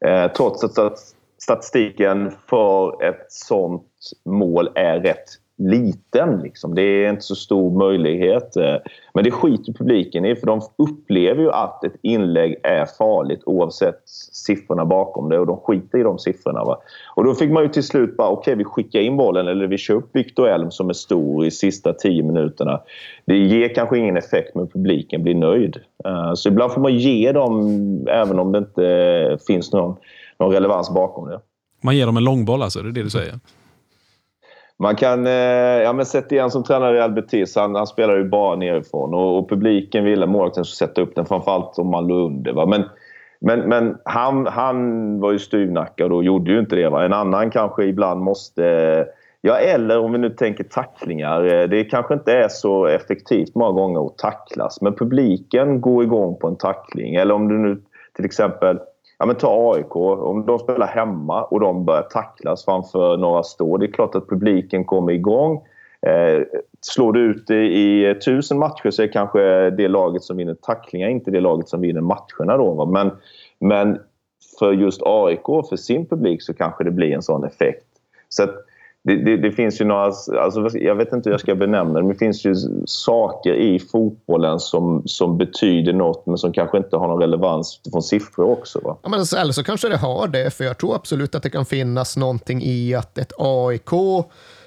Speaker 2: Eh, trots att statistiken för ett sånt mål är rätt liten. Liksom. Det är inte så stor möjlighet. Eh, men det skiter publiken i för de upplever ju att ett inlägg är farligt oavsett siffrorna bakom det och de skiter i de siffrorna. Va? Och då fick man ju till slut bara, okej okay, vi skickar in bollen eller vi kör upp Victor Elm som är stor i sista tio minuterna. Det ger kanske ingen effekt men publiken blir nöjd. Eh, så ibland får man ge dem även om det inte finns någon, någon relevans bakom det.
Speaker 1: Man ger dem en långboll alltså, det är det du säger?
Speaker 2: Man kan... Eh, ja, men sätt igen som tränare i Albertis, Han, han spelar ju bara nerifrån och, och publiken ville målvakten skulle sätta upp den, framförallt om man låg under. Va? Men, men, men han, han var ju styvnackad och gjorde ju inte det. Va? En annan kanske ibland måste... Ja, eller om vi nu tänker tacklingar. Eh, det kanske inte är så effektivt många gånger att tacklas. Men publiken går igång på en tackling. Eller om du nu till exempel Ja, men ta AIK. Om de spelar hemma och de börjar tacklas framför några stå. Det är klart att publiken kommer igång. Eh, slår du ut det i tusen matcher så är kanske det laget som vinner tacklingar inte det laget som vinner matcherna. Då, men, men för just AIK, för sin publik, så kanske det blir en sån effekt. Så att, det, det, det, finns ju några, alltså jag vet inte hur jag ska benämna det, men det finns ju saker i fotbollen som, som betyder något men som kanske inte har någon relevans från siffror också. Va?
Speaker 3: Ja, men alltså, eller så kanske det har det, för jag tror absolut att det kan finnas någonting i att ett AIK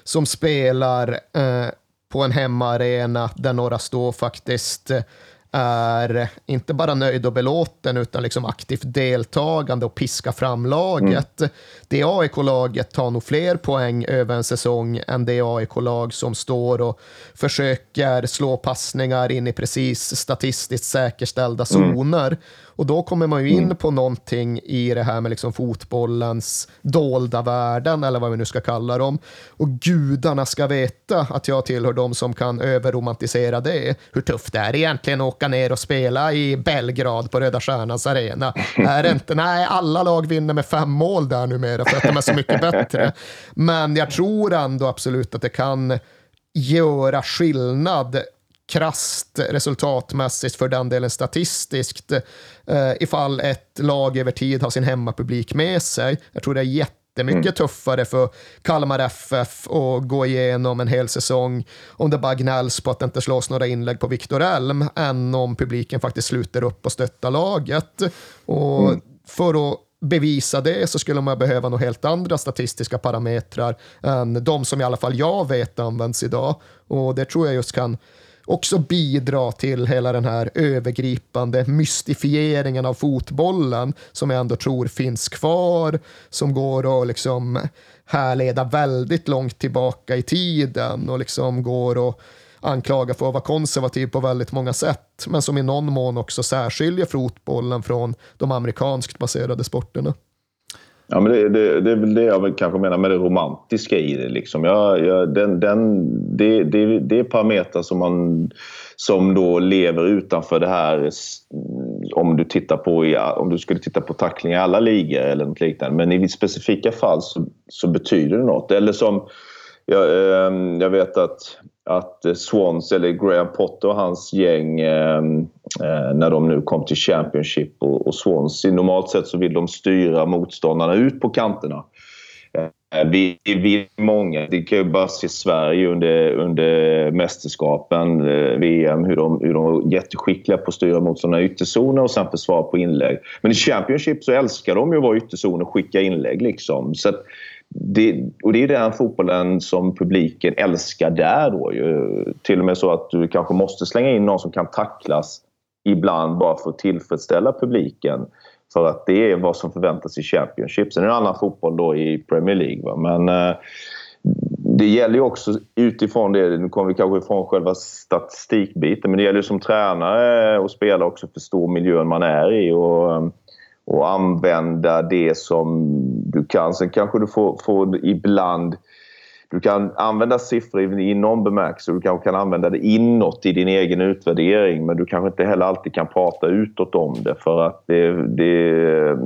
Speaker 3: som spelar eh, på en hemmaarena där några står faktiskt eh, är inte bara nöjd och belåten utan liksom aktivt deltagande och piska fram laget. Mm. Det AIK-laget tar nog fler poäng över en säsong än det AIK-lag som står och försöker slå passningar in i precis statistiskt säkerställda mm. zoner. Mm. Och då kommer man ju in mm. på någonting i det här med liksom fotbollens dolda värden, eller vad vi nu ska kalla dem. Och gudarna ska veta att jag tillhör de som kan överromantisera det. Hur tufft det är egentligen att åka ner och spela i Belgrad på Röda Stjärnans arena. är det inte? Nej, alla lag vinner med fem mål där numera för att de är så mycket bättre. Men jag tror ändå absolut att det kan göra skillnad krast resultatmässigt för den delen statistiskt eh, ifall ett lag över tid har sin hemmapublik med sig. Jag tror det är jättemycket mm. tuffare för Kalmar FF att gå igenom en hel säsong om det bara gnälls på att det inte slås några inlägg på Viktor Elm än om publiken faktiskt sluter upp och stöttar laget. Och mm. för att bevisa det så skulle man behöva några helt andra statistiska parametrar än de som i alla fall jag vet används idag. Och det tror jag just kan också bidra till hela den här övergripande mystifieringen av fotbollen som jag ändå tror finns kvar, som går att liksom härleda väldigt långt tillbaka i tiden och liksom går att anklaga för att vara konservativ på väldigt många sätt, men som i någon mån också särskiljer fotbollen från de amerikanskt baserade sporterna.
Speaker 2: Ja, men det, det, det är väl det jag kanske menar med det romantiska i det. Liksom. Jag, jag, den, den, det, det, det är parametrar som, man, som då lever utanför det här om du, tittar på, om du skulle titta på tackling i alla ligor eller något liknande. Men i specifika fall så, så betyder det något. Eller som jag, ehm, jag vet att att Swans, eller Graham Potter och hans gäng eh, Eh, när de nu kom till Championship och, och Swansea, normalt sett så vill de styra motståndarna ut på kanterna. Eh, vi, vi är många, det kan ju bara se Sverige under, under mästerskapen, eh, VM, hur de, hur de är jätteskickliga på att styra mot sådana ytterzoner och sen försvara på inlägg. Men i Championship så älskar de ju att vara ytterzon och skicka inlägg. Liksom. Så det, och det är den fotbollen som publiken älskar där. Då, ju. Till och med så att du kanske måste slänga in någon som kan tacklas ibland bara för att tillfredsställa publiken. För att det är vad som förväntas i Championship. Sen är det en annan fotboll då i Premier League. Va? Men eh, det gäller ju också utifrån det, nu kommer vi kanske ifrån själva statistikbiten, men det gäller ju som tränare och spelare också att förstå miljön man är i och, och använda det som du kan. Sen kanske du får, får ibland du kan använda siffror i någon bemärkelse. Du kanske kan använda det inåt i din egen utvärdering men du kanske inte heller alltid kan prata utåt om det för att det, det,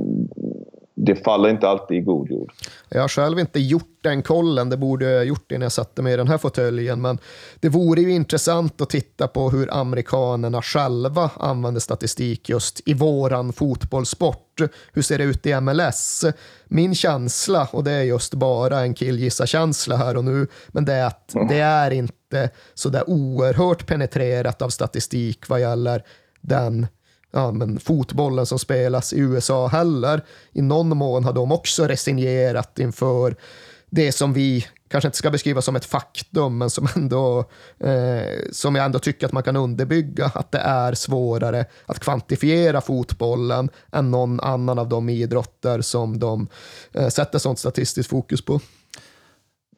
Speaker 2: det faller inte alltid i god jord.
Speaker 3: Jag har själv inte gjort den kollen, det borde jag gjort innan jag satte mig i den här fåtöljen, men det vore ju intressant att titta på hur amerikanerna själva använder statistik just i våran fotbollssport. Hur ser det ut i MLS? Min känsla, och det är just bara en killgissa-känsla här och nu, men det är att det är inte så där oerhört penetrerat av statistik vad gäller den ja, men fotbollen som spelas i USA heller. I någon mån har de också resignerat inför det som vi kanske inte ska beskriva som ett faktum, men som, ändå, eh, som jag ändå tycker att man kan underbygga, att det är svårare att kvantifiera fotbollen än någon annan av de idrotter som de eh, sätter sånt statistiskt fokus på.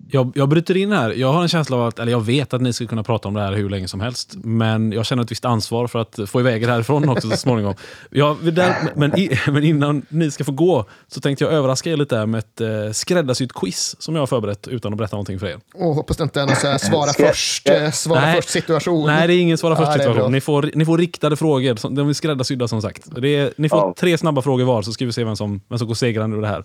Speaker 1: Jag, jag bryter in här. Jag har en känsla av att, eller jag vet att ni ska kunna prata om det här hur länge som helst. Men jag känner ett visst ansvar för att få iväg er härifrån också så småningom. (laughs) Jag, där, men, i, (laughs) men, innan ni ska få gå så tänkte jag överraska er lite med ett eh, skräddarsytt quiz som jag har förberett utan att berätta någonting för er.
Speaker 3: Och hoppas det inte är någon så här svara först, eh, svara
Speaker 1: Nej.
Speaker 3: först situation.
Speaker 1: Nej, det är ingen svara först situation. Ni får, ni får riktade frågor. De är skräddarsydda som sagt. Det är, ni får tre snabba frågor var så ska vi se vem som, vem som går segrande ur det här.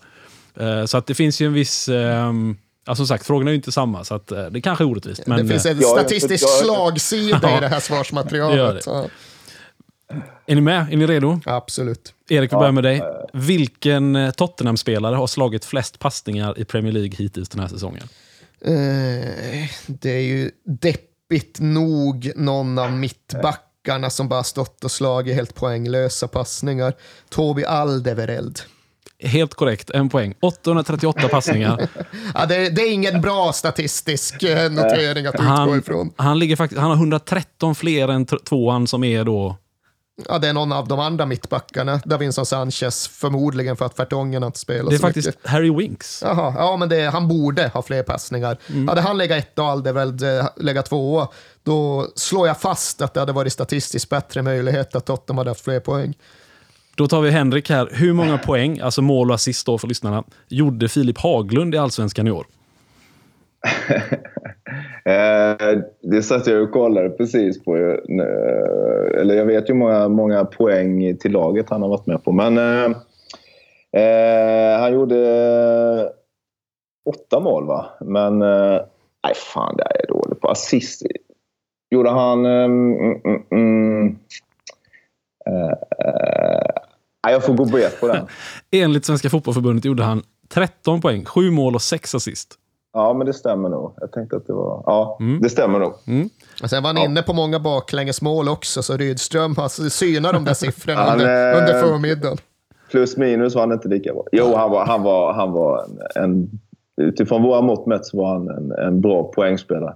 Speaker 1: Eh, så att det finns ju en viss... ehm, Ja, som sagt, frågorna är ju inte samma, så att, eh, det kanske är orättvist. Men,
Speaker 3: det finns
Speaker 1: eh,
Speaker 3: en
Speaker 2: Ja, jag-
Speaker 3: statistisk
Speaker 2: jag-
Speaker 3: slagsida
Speaker 1: Ja.
Speaker 3: i det här
Speaker 1: Det gör
Speaker 3: svarsmaterialet.
Speaker 1: det.
Speaker 3: Ja,
Speaker 1: är ni med? Är ni redo?
Speaker 3: absolut.
Speaker 1: Erik, vi
Speaker 2: Ja.
Speaker 1: börjar med dig. Vilken eh, Tottenham-spelare har slagit flest passningar i Premier League hittills den här säsongen?
Speaker 3: Eh, det är ju deppigt nog någon av mittbackarna som bara stått och slagit helt poänglösa passningar. Tobi Aldevereld.
Speaker 1: Helt korrekt, en poäng. 838 passningar. (laughs)
Speaker 3: Ja, det, det är ingen bra statistisk eh, notering att utgå
Speaker 1: Han,
Speaker 3: ifrån.
Speaker 1: han, ligger faktiskt, han har 113 fler än tvåan som är då...
Speaker 3: Ja, det är någon av de andra mittbackarna. Davinson Sanchez, förmodligen för att Fertongen inte spelar
Speaker 1: Det är
Speaker 3: så
Speaker 1: faktiskt
Speaker 3: mycket.
Speaker 1: Harry Winks.
Speaker 3: Jaha, ja men det, han borde ha fler passningar.
Speaker 1: Mm.
Speaker 3: Hade han legat ett och Alderweireld eh, legat tvåa, då slår jag fast att det hade varit statistiskt bättre möjlighet att Tottenham hade haft fler poäng.
Speaker 1: Då tar vi Henrik här. Hur många poäng, alltså mål och assist då för lyssnarna, gjorde Filip Haglund i Allsvenskan i år? (laughs)
Speaker 2: Eh, det satt jag och kollade precis på. eh, Eller jag vet ju många, många poäng till laget han har varit med på. Men eh, eh, han gjorde åtta mål va? Men nej fan, det är jag dålig på. Assist gjorde han... Mm, mm, mm, eh, nej, jag får gå bet på den. (laughs)
Speaker 1: Enligt Svenska Fotbollförbundet gjorde han 13 poäng, 7 mål och 6 assist.
Speaker 2: Ja, men det stämmer nog. Jag tänkte att det var... Ja,
Speaker 1: Mm.
Speaker 2: det stämmer nog.
Speaker 3: Och sen var han inne på många baklängesmål också, så Rydström har synat de där siffrorna (laughs)
Speaker 2: Han,
Speaker 3: under,
Speaker 2: eh,
Speaker 3: under förmiddagen.
Speaker 2: Plus minus var han inte lika bra. Jo, han var, han var, han var en, en... Utifrån våra mått mätt så var han en, en bra poängspelare.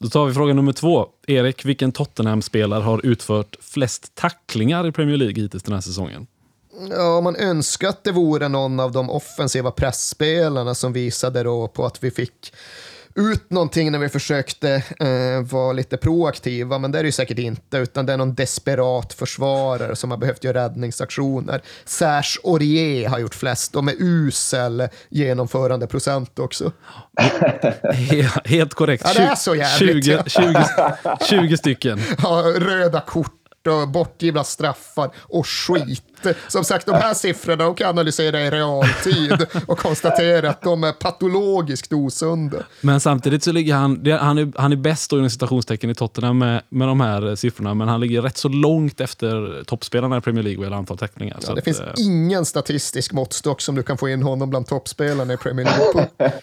Speaker 1: Då tar vi fråga nummer två. Erik, vilken Tottenham-spelare har utfört flest tacklingar i Premier League hittills den här säsongen?
Speaker 3: Ja, man önskar att det vore någon av de offensiva pressspelarna som visade då på att vi fick ut någonting när vi försökte eh, vara lite proaktiva, men det är det ju säkert inte, utan det är någon desperat försvarare som har behövt göra räddningsaktioner. Serge Aurier har gjort flest, och med usel genomförandeprocent också.
Speaker 1: He- Helt korrekt.
Speaker 3: Ja, det är så jävligt.
Speaker 1: 20, 20, 20 stycken.
Speaker 3: Ja, röda kort och bortgivna straffar och skit. Som sagt, de här siffrorna de kan analysera i realtid och konstatera att de är patologiskt osunda.
Speaker 1: Men samtidigt så ligger han, han är, han är bäst då inom citationstecken i Tottenham med, med de här siffrorna, men han ligger rätt så långt efter toppspelarna i Premier League vad gäller antal tacklingar. Så
Speaker 3: Ja, det
Speaker 1: att,
Speaker 3: finns
Speaker 1: eh,
Speaker 3: ingen statistisk måttstock som du kan få in honom bland toppspelarna i Premier League på. (laughs)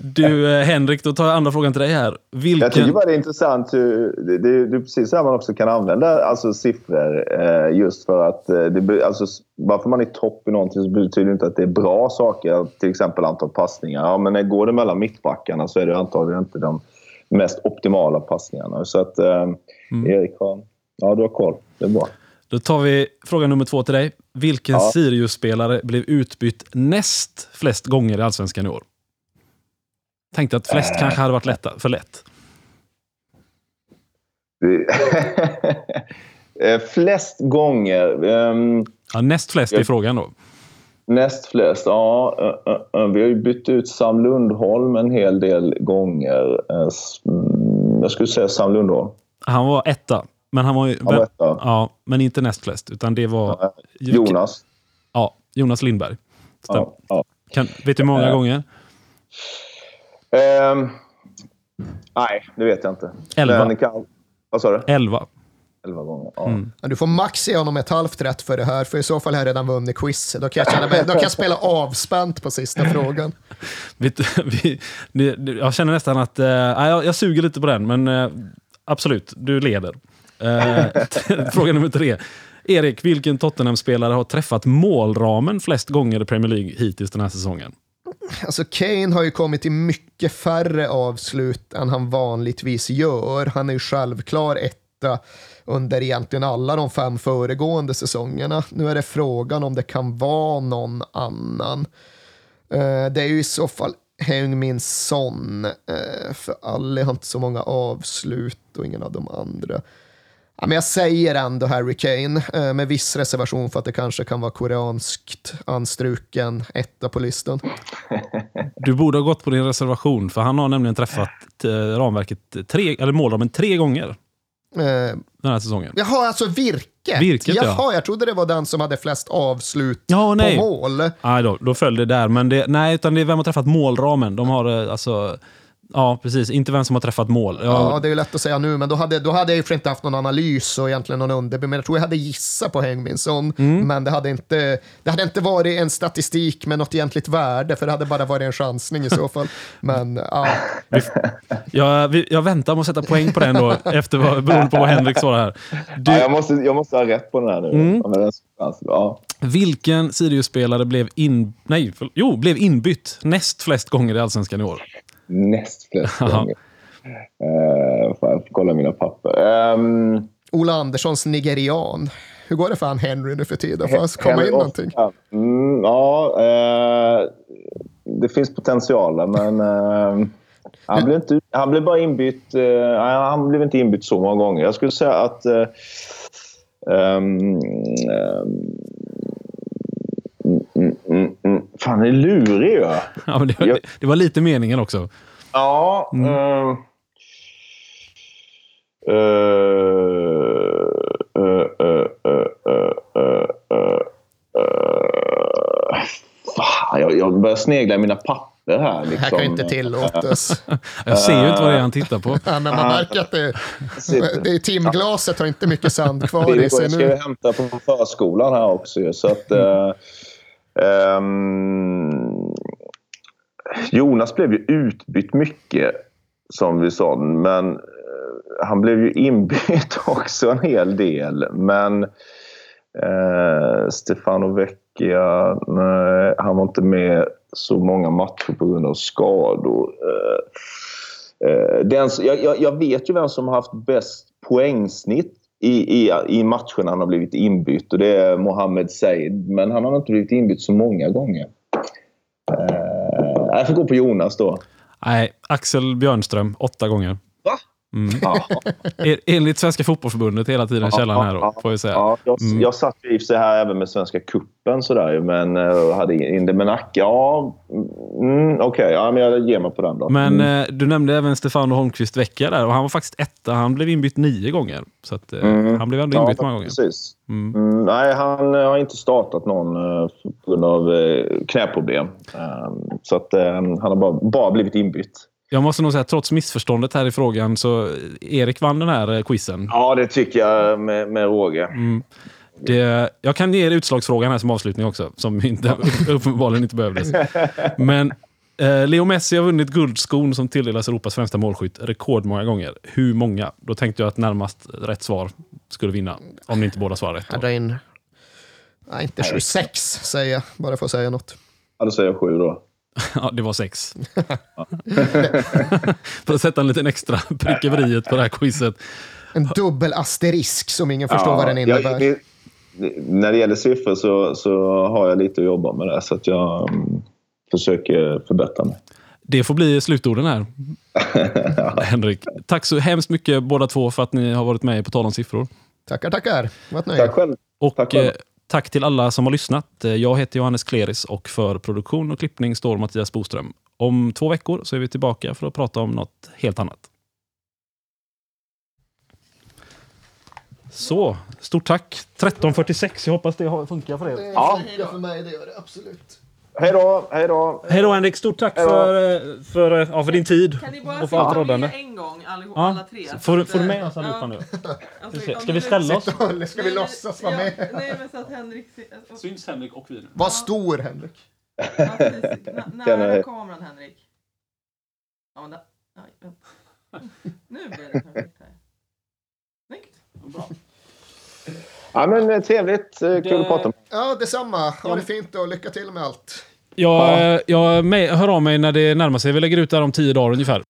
Speaker 1: Du eh, Henrik, då tar jag andra frågan till dig här.
Speaker 2: Jag tycker
Speaker 1: Vilken,
Speaker 2: bara det är intressant hur... Det, det, det är precis så här man också kan använda alltså, siffror. Eh, just för att... Eh, det, alltså, s- bara för man är topp i någonting så betyder det inte att det är bra saker. Till exempel antal passningar. Ja, men när går det mellan mittbackarna så är det antagligen inte de mest optimala passningarna. Så att eh, Erik har... Ja, du har koll. Det är bra.
Speaker 1: då tar vi fråga nummer två till dig. Vilken
Speaker 2: Ja.
Speaker 1: Sirius-spelare blev utbytt näst flest gånger i Allsvenskan i år? Tänkte att flest
Speaker 2: Äh.
Speaker 1: kanske hade varit lätta, för lätt. (laughs)
Speaker 2: Eh, flest gånger. ehm,
Speaker 1: Ja, näst flest är
Speaker 2: Ja.
Speaker 1: frågan då.
Speaker 2: näst flest. Ja, eh, eh, eh, vi har ju bytt ut Sam Lundholm en hel del gånger. Mm, Jag skulle säga Sam Lundholm.
Speaker 1: Han var etta. Men han var ju...
Speaker 2: Han var etta.
Speaker 1: Ja, men inte näst flest. Utan det var...
Speaker 2: Jonas.
Speaker 1: Ja, Jonas Lindberg.
Speaker 2: Ja, ja.
Speaker 1: Kan, vet du hur många gånger?
Speaker 2: Ehm, nej, det vet jag inte.
Speaker 1: Elva.
Speaker 2: Men kan, vad sa du?
Speaker 1: Elva.
Speaker 2: Elva gånger. Ja.
Speaker 1: Mm.
Speaker 3: Ja, Du får max ge honom ett halvt rätt för det här, för i så fall har jag redan vunnit quiz. Då kan jag, känna mig, då kan jag spela avspänt på sista (laughs) frågan.
Speaker 1: Vi, (laughs) jag känner nästan att... Nej, jag, jag suger lite på den, men eh, absolut, du leder. T- (laughs) fråga nummer tre. Erik, vilken Tottenham-spelare har träffat målramen flest gånger i Premier League hittills den här säsongen?
Speaker 3: Alltså Kane har ju kommit till mycket färre avslut än han vanligtvis gör. Han är ju självklar etta under egentligen alla de fem föregående säsongerna. Nu är det frågan om det kan vara någon annan. Eh, det är ju i så fall Heung-Min Son, eh, för Ali har inte så många avslut och ingen av de andra. Ja, men jag säger ändå Harry Kane, eh, med viss reservation för att det kanske kan vara koreanskt anstruken etta på listan. (laughs)
Speaker 1: Du borde ha gått på din reservation, för han har nämligen träffat ramverket tre, eller målramen tre gånger den här säsongen.
Speaker 3: Jaha, alltså virket?
Speaker 1: Virket, ja.
Speaker 3: Jaha, jag trodde det var den som hade flest avslut
Speaker 1: Ja,
Speaker 3: på mål.
Speaker 1: Nej, då, då föll det där. Men det, nej, utan det är vem har träffat målramen. De har eh, alltså... Ja, precis. Inte vem som har träffat mål.
Speaker 3: Ja,
Speaker 1: Ja,
Speaker 3: det är ju lätt att säga nu, men då hade, då hade jag ju för inte haft någon analys och egentligen någon under, men jag tror jag hade gissat på Hengminsson,
Speaker 1: Mm.
Speaker 3: men det hade, inte, det hade inte varit en statistik med något egentligt värde, för det hade bara varit en chansning i så (laughs) fall. Men ja,
Speaker 1: jag, vi- jag väntar med att sätta poäng på den då, efter vad, beroende på vad Henrik svarar här. Du,
Speaker 2: Ja, jag, måste, jag måste ha rätt på den här nu.
Speaker 1: Mm.
Speaker 2: Ja, men den- Ja.
Speaker 1: Vilken Sirius-spelare blev, in, nej, för, jo, blev inbytt näst flest gånger i Allsvenskan i år?
Speaker 2: Näst flest
Speaker 1: Ja.
Speaker 2: gånger. Uh, får jag kolla mina papper. Um,
Speaker 3: Ola Anderssons nigerian. Hur går det för han Henry nu för tiden? Får han komma in någonting?
Speaker 2: Mm, ja, eh, det finns potential men eh, han, blev inte, han blev bara inbytt. nej, han blev inte inbytt så många gånger. Jag skulle säga att... eh, ehm, Fan, det är lurig ju.
Speaker 1: Ja. men det,
Speaker 2: jag...
Speaker 1: det, var lite meningen också.
Speaker 2: Ja.
Speaker 1: Mm.
Speaker 2: Uh, jag, jag börjar snegla i mina papper här. Liksom.
Speaker 3: Det här liksom. kan ju inte tillåtas. (laughs)
Speaker 1: jag ser ju inte vad det är han tittar på. (laughs)
Speaker 3: ja, men man märker att det, det är timglaset har inte mycket sand kvar i sig
Speaker 2: nu. Jag
Speaker 3: ska ju
Speaker 2: hämta på förskolan här också. Så att, mm. Ehm, Jonas blev ju utbytt mycket, som vi sa. Men eh, han blev ju inbytt (laughs) också en hel del. Men eh, Stefano Vecchia, nej, han var inte med så många matcher på grund av skador. Eh, eh Den, jag, jag vet ju vem som har haft bäst poängsnitt i, i, i matchen han har blivit inbytt och det är Mohamed Said. Men han har inte blivit inbytt så många gånger. Eh, jag får gå på Jonas då.
Speaker 1: Nej, Axel Björnström, åtta gånger. Mm.
Speaker 2: Ja,
Speaker 1: Enligt Svenska fotbollförbundet hela tiden källan här då, får jag säga.
Speaker 2: ja, jag,
Speaker 1: Mm.
Speaker 2: jag satt ju i sig här även med Svenska cupen sådär men uh, hade in det. Men ja, mm, okej. ja, men jag ger mig på den då.
Speaker 1: Men
Speaker 2: Mm.
Speaker 1: eh, du nämnde även Stefano Holmqvist Vecchia där och han var faktiskt etta. Han blev inbytt nio gånger. Så att, eh,
Speaker 2: Mm.
Speaker 1: han blev ändå
Speaker 2: Ja,
Speaker 1: inbytt många gånger.
Speaker 2: Precis.
Speaker 1: Mm.
Speaker 2: Mm, nej, han eh, har inte startat någon eh, på grund av eh, knäproblem. Eh, så att eh, han har bara, bara blivit inbytt.
Speaker 1: Jag måste nog säga att trots missförståndet här i frågan så Erik vann den här eh, quizen.
Speaker 2: Ja, det tycker jag med, med råge.
Speaker 1: Mm. Det, jag kan ge er utslagsfrågan här som avslutning också, som inte, (laughs) uppenbarligen inte behövdes. Men eh, Leo Messi har vunnit guldskon som tilldelas Europas främsta målskytt rekordmånga gånger. Hur många? Då tänkte jag att närmast rätt svar skulle vinna. Om ni inte båda svarar rätt.
Speaker 3: Jag
Speaker 1: Då.
Speaker 3: in... Nej, inte 26 säger jag, bara för att säga något.
Speaker 2: Ja, då säger jag sju då. (laughs)
Speaker 1: Ja, det var sex. (laughs) För att sätta en liten extra prick över iet på det här quizet.
Speaker 3: En dubbel asterisk som ingen förstår vad den innebär.
Speaker 2: jag- det- när det gäller siffror så, så har jag lite att jobba med det. Så att jag mm, försöker förbättra mig.
Speaker 1: Det får bli slutorden här. (laughs) Henrik, tack så hemskt mycket båda två för att ni har varit med På tal om siffror.
Speaker 3: Tackar, tackar. Ett nöje.
Speaker 2: Tack själv.
Speaker 1: Och
Speaker 2: Tack
Speaker 1: eh,
Speaker 2: själv
Speaker 1: tack till alla som har lyssnat. Eh, jag heter Johannes Kleris och för produktion och klippning står Mattias Boström. Om två veckor så är vi tillbaka för att prata om något helt annat. Så, stort tack. 13.46, jag hoppas det funkar för er.
Speaker 2: Ja.
Speaker 3: för mig, det gör det absolut.
Speaker 2: Hej då, hej då.
Speaker 1: Hej då Henrik, stort tack för, eh, för, eh, ja, för din tid.
Speaker 4: Kan ni bara
Speaker 1: Och för allt
Speaker 4: med en gång allihop,
Speaker 1: Ja.
Speaker 4: alla tre?
Speaker 1: Får,
Speaker 4: Så
Speaker 1: får du
Speaker 4: eh,
Speaker 1: med oss
Speaker 4: ja,
Speaker 1: allihopa nu?
Speaker 4: alltså,
Speaker 1: Ska, vi ställa oss?
Speaker 3: Eller ska vi låtsas vara
Speaker 4: ja,
Speaker 3: med?
Speaker 4: Nej, men så att Henrik...
Speaker 1: Syns Henrik och vi nu?
Speaker 3: Var stor, Henrik.
Speaker 4: Ja, (laughs) Nära kameran, Henrik. Ja, men där. (laughs) Nu blev det perfekt här. Snyggt.
Speaker 1: Bra.
Speaker 2: Ja, men eh, trevligt. Eh, Kul
Speaker 1: Det-
Speaker 2: att prata med
Speaker 3: Ja, detsamma. Ha det fint och lycka till med allt.
Speaker 1: Jag, jag med, hör av mig när det närmar sig. Vi lägger ut det här om tio dagar ungefär.